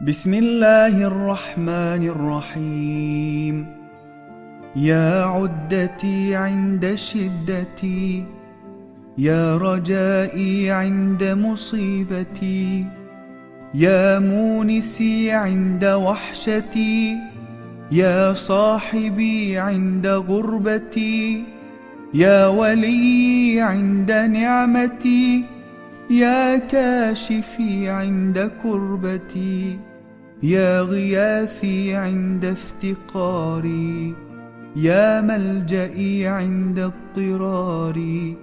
بسم الله الرحمن الرحيم يا عدتي عند شدتي يا رجائي عند مصيبتي يا مونسي عند وحشتي يا صاحبي عند غربتي يا ولي عند نعمتي يا كاشفي عند كربتي يا غياثي عند افتقاري يا ملجئي عند اضطراري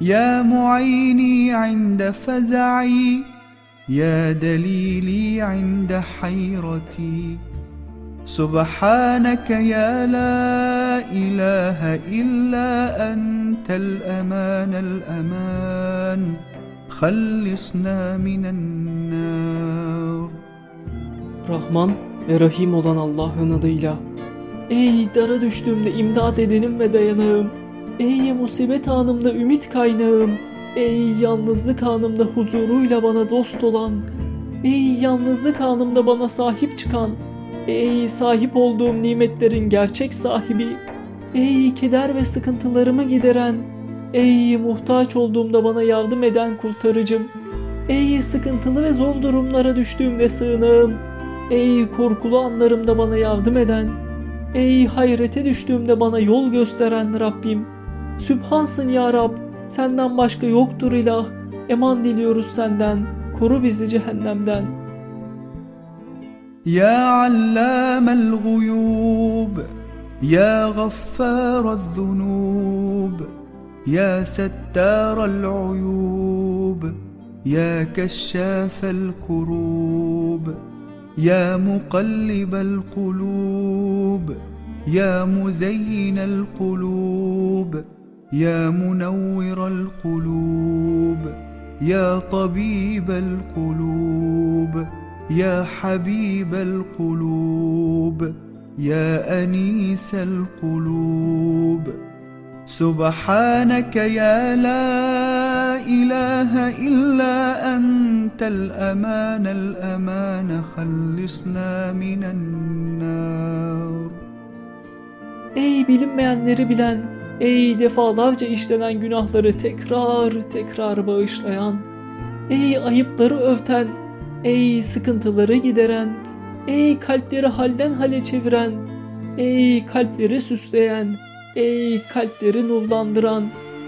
يا معيني عند فزعي يا دليلي عند حيرتي. سبحانك يا لا إله إلا أنت الأمان الأمان خلصنا من النار. Rahman ve Rahim olan Allah'ın adıyla. Ey dara düştüğümde imdad edenim ve dayanağım. Ey musibet anımda ümit kaynağım. Ey yalnızlık anımda huzuruyla bana dost olan. Ey yalnızlık anımda bana sahip çıkan. Ey sahip olduğum nimetlerin gerçek sahibi. Ey keder ve sıkıntılarımı gideren. Ey muhtaç olduğumda bana yardım eden kurtarıcım. Ey sıkıntılı ve zor durumlara düştüğümde sığınağım. Ey korkulu anlarımda bana yardım eden, ey hayrete düştüğümde bana yol gösteren Rabbim. Sübhansın ya Rab, senden başka yoktur ilah. Eman diliyoruz senden, koru bizi cehennemden. Ya allamel guyub, ya gaffarel zunub, ya settarel uyub, ya keşşafel kurub. يا مقلب القلوب يا مزين القلوب يا منور القلوب يا طبيب القلوب يا حبيب القلوب يا أنيس القلوب. سبحانك يا لا اله الا انت الامان الامان خلصنا من النار Ey bilinmeyenleri bilen, ey defalarca işlenen günahları tekrar tekrar bağışlayan, ey ayıpları örten, ey sıkıntıları gideren, ey kalpleri halden hale çeviren, ey kalpleri süsleyen, ey kalpleri nurlandıran,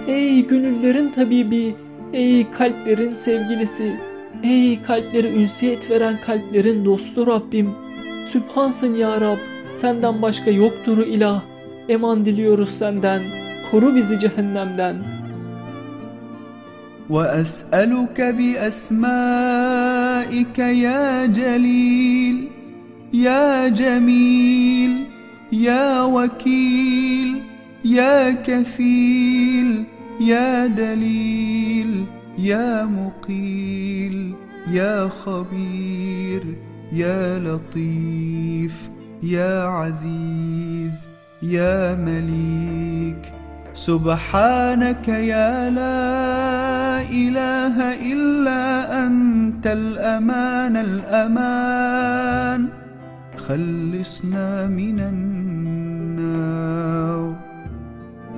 ey gönüllerin tabibi, ey kalplerin sevgilisi, ey kalpleri ünsiyet veren kalplerin dostu Rabbim. Sübhansın ya Rab, senden başka yoktur ilah. Eman diliyoruz senden, koru bizi cehennemden. واسالك باسمائك يا جليل يا جميل يا وكيل يا كفيل يا دليل يا مقيل يا خبير يا لطيف يا عزيز يا مليك. سبحانك يا لا إله إلا أنت الأمان الأمان. خلصنا من النار.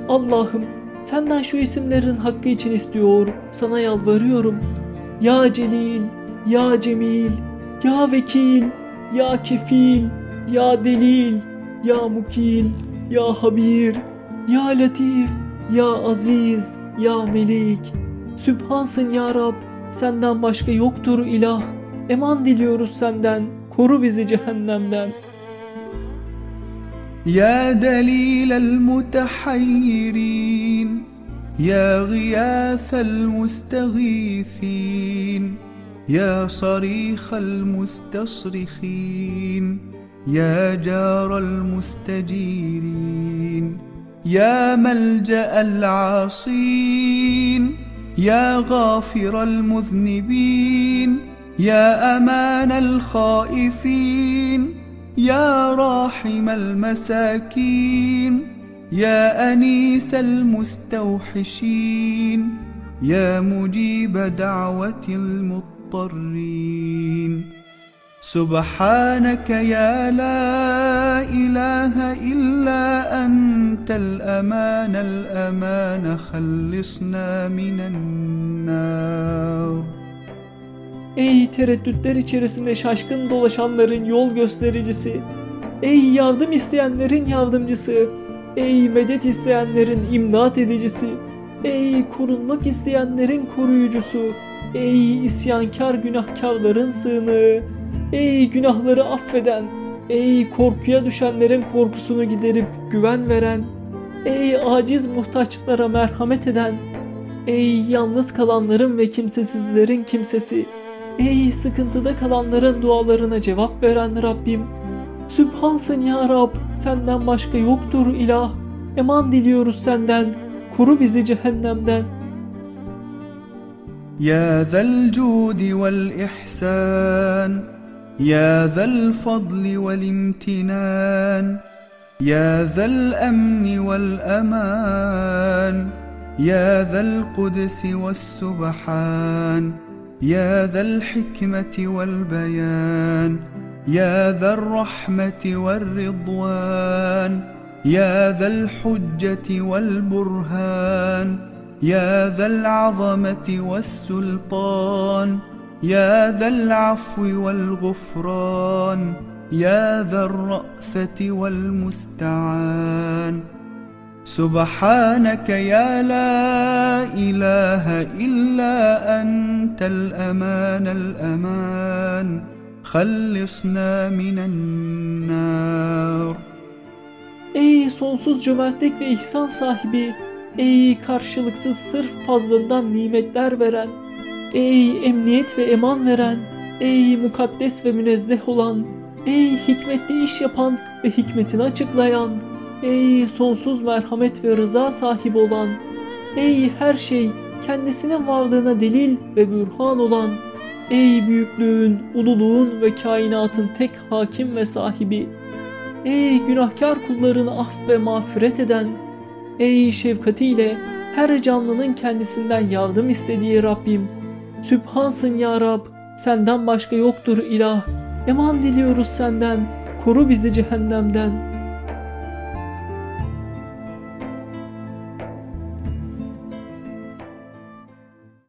Allah'ım senden şu isimlerin hakkı için istiyor, sana yalvarıyorum. Ya Celil, Ya Cemil, Ya Vekil, Ya Kefil, Ya Delil, Ya Mukil, Ya Habir, Ya Latif, Ya Aziz, Ya Melik. Sübhansın Ya Rab, senden başka yoktur ilah. Eman diliyoruz senden, koru bizi cehennemden. يا دليل المتحيرين يا غياث المستغيثين يا صريخ المستصرخين يا جار المستجيرين يا ملجأ العاصين يا غافر المذنبين يا أمان الخائفين. يا راحم المساكين يا أنيس المستوحشين يا مجيب دعوة المضطرين. سبحانك يا لا إله إلا أنت الأمان الأمان خلصنا من النار. Ey tereddütler içerisinde şaşkın dolaşanların yol göstericisi. Ey yardım isteyenlerin yardımcısı. Ey medet isteyenlerin imdat edicisi. Ey korunmak isteyenlerin koruyucusu. Ey isyankar günahkarların sığınağı. Ey günahları affeden. Ey korkuya düşenlerin korkusunu giderip güven veren. Ey aciz muhtaçlara merhamet eden. Ey yalnız kalanların ve kimsesizlerin kimsesi. Ey sıkıntıda kalanların dualarına cevap veren Rabbim. Sübhansın ya Rab, senden başka yoktur ilah. Eman diliyoruz senden, koru bizi cehennemden. Ya zel cudi vel ihsan, ya zel fadli vel imtinan, ya zel emni vel eman, ya zel kudsi vel subhan. يا ذا الحكمة والبيان يا ذا الرحمة والرضوان يا ذا الحجة والبرهان يا ذا العظمة والسلطان يا ذا العفو والغفران يا ذا الرأفة والمستعان. سبحانك يا لا إله إلا أنت الأمان الأمان خلصنا من النار Ey sonsuz cömertlik ve ihsan sahibi, ey karşılıksız sırf fazlından nimetler veren, ey emniyet ve eman veren, ey mukaddes ve münezzeh olan, ey hikmetli iş yapan ve hikmetini açıklayan, ey sonsuz merhamet ve rıza sahibi olan, ey her şey kendisinin varlığına delil ve bürhan olan, ey büyüklüğün, ululuğun ve kainatın tek hakim ve sahibi, Ey günahkar kullarını af ve mağfiret eden, ey şefkatiyle her canlının kendisinden yardım istediği Rabbim, Sübhansın ya Rab, senden başka yoktur ilah, eman diliyoruz senden, koru bizi cehennemden.''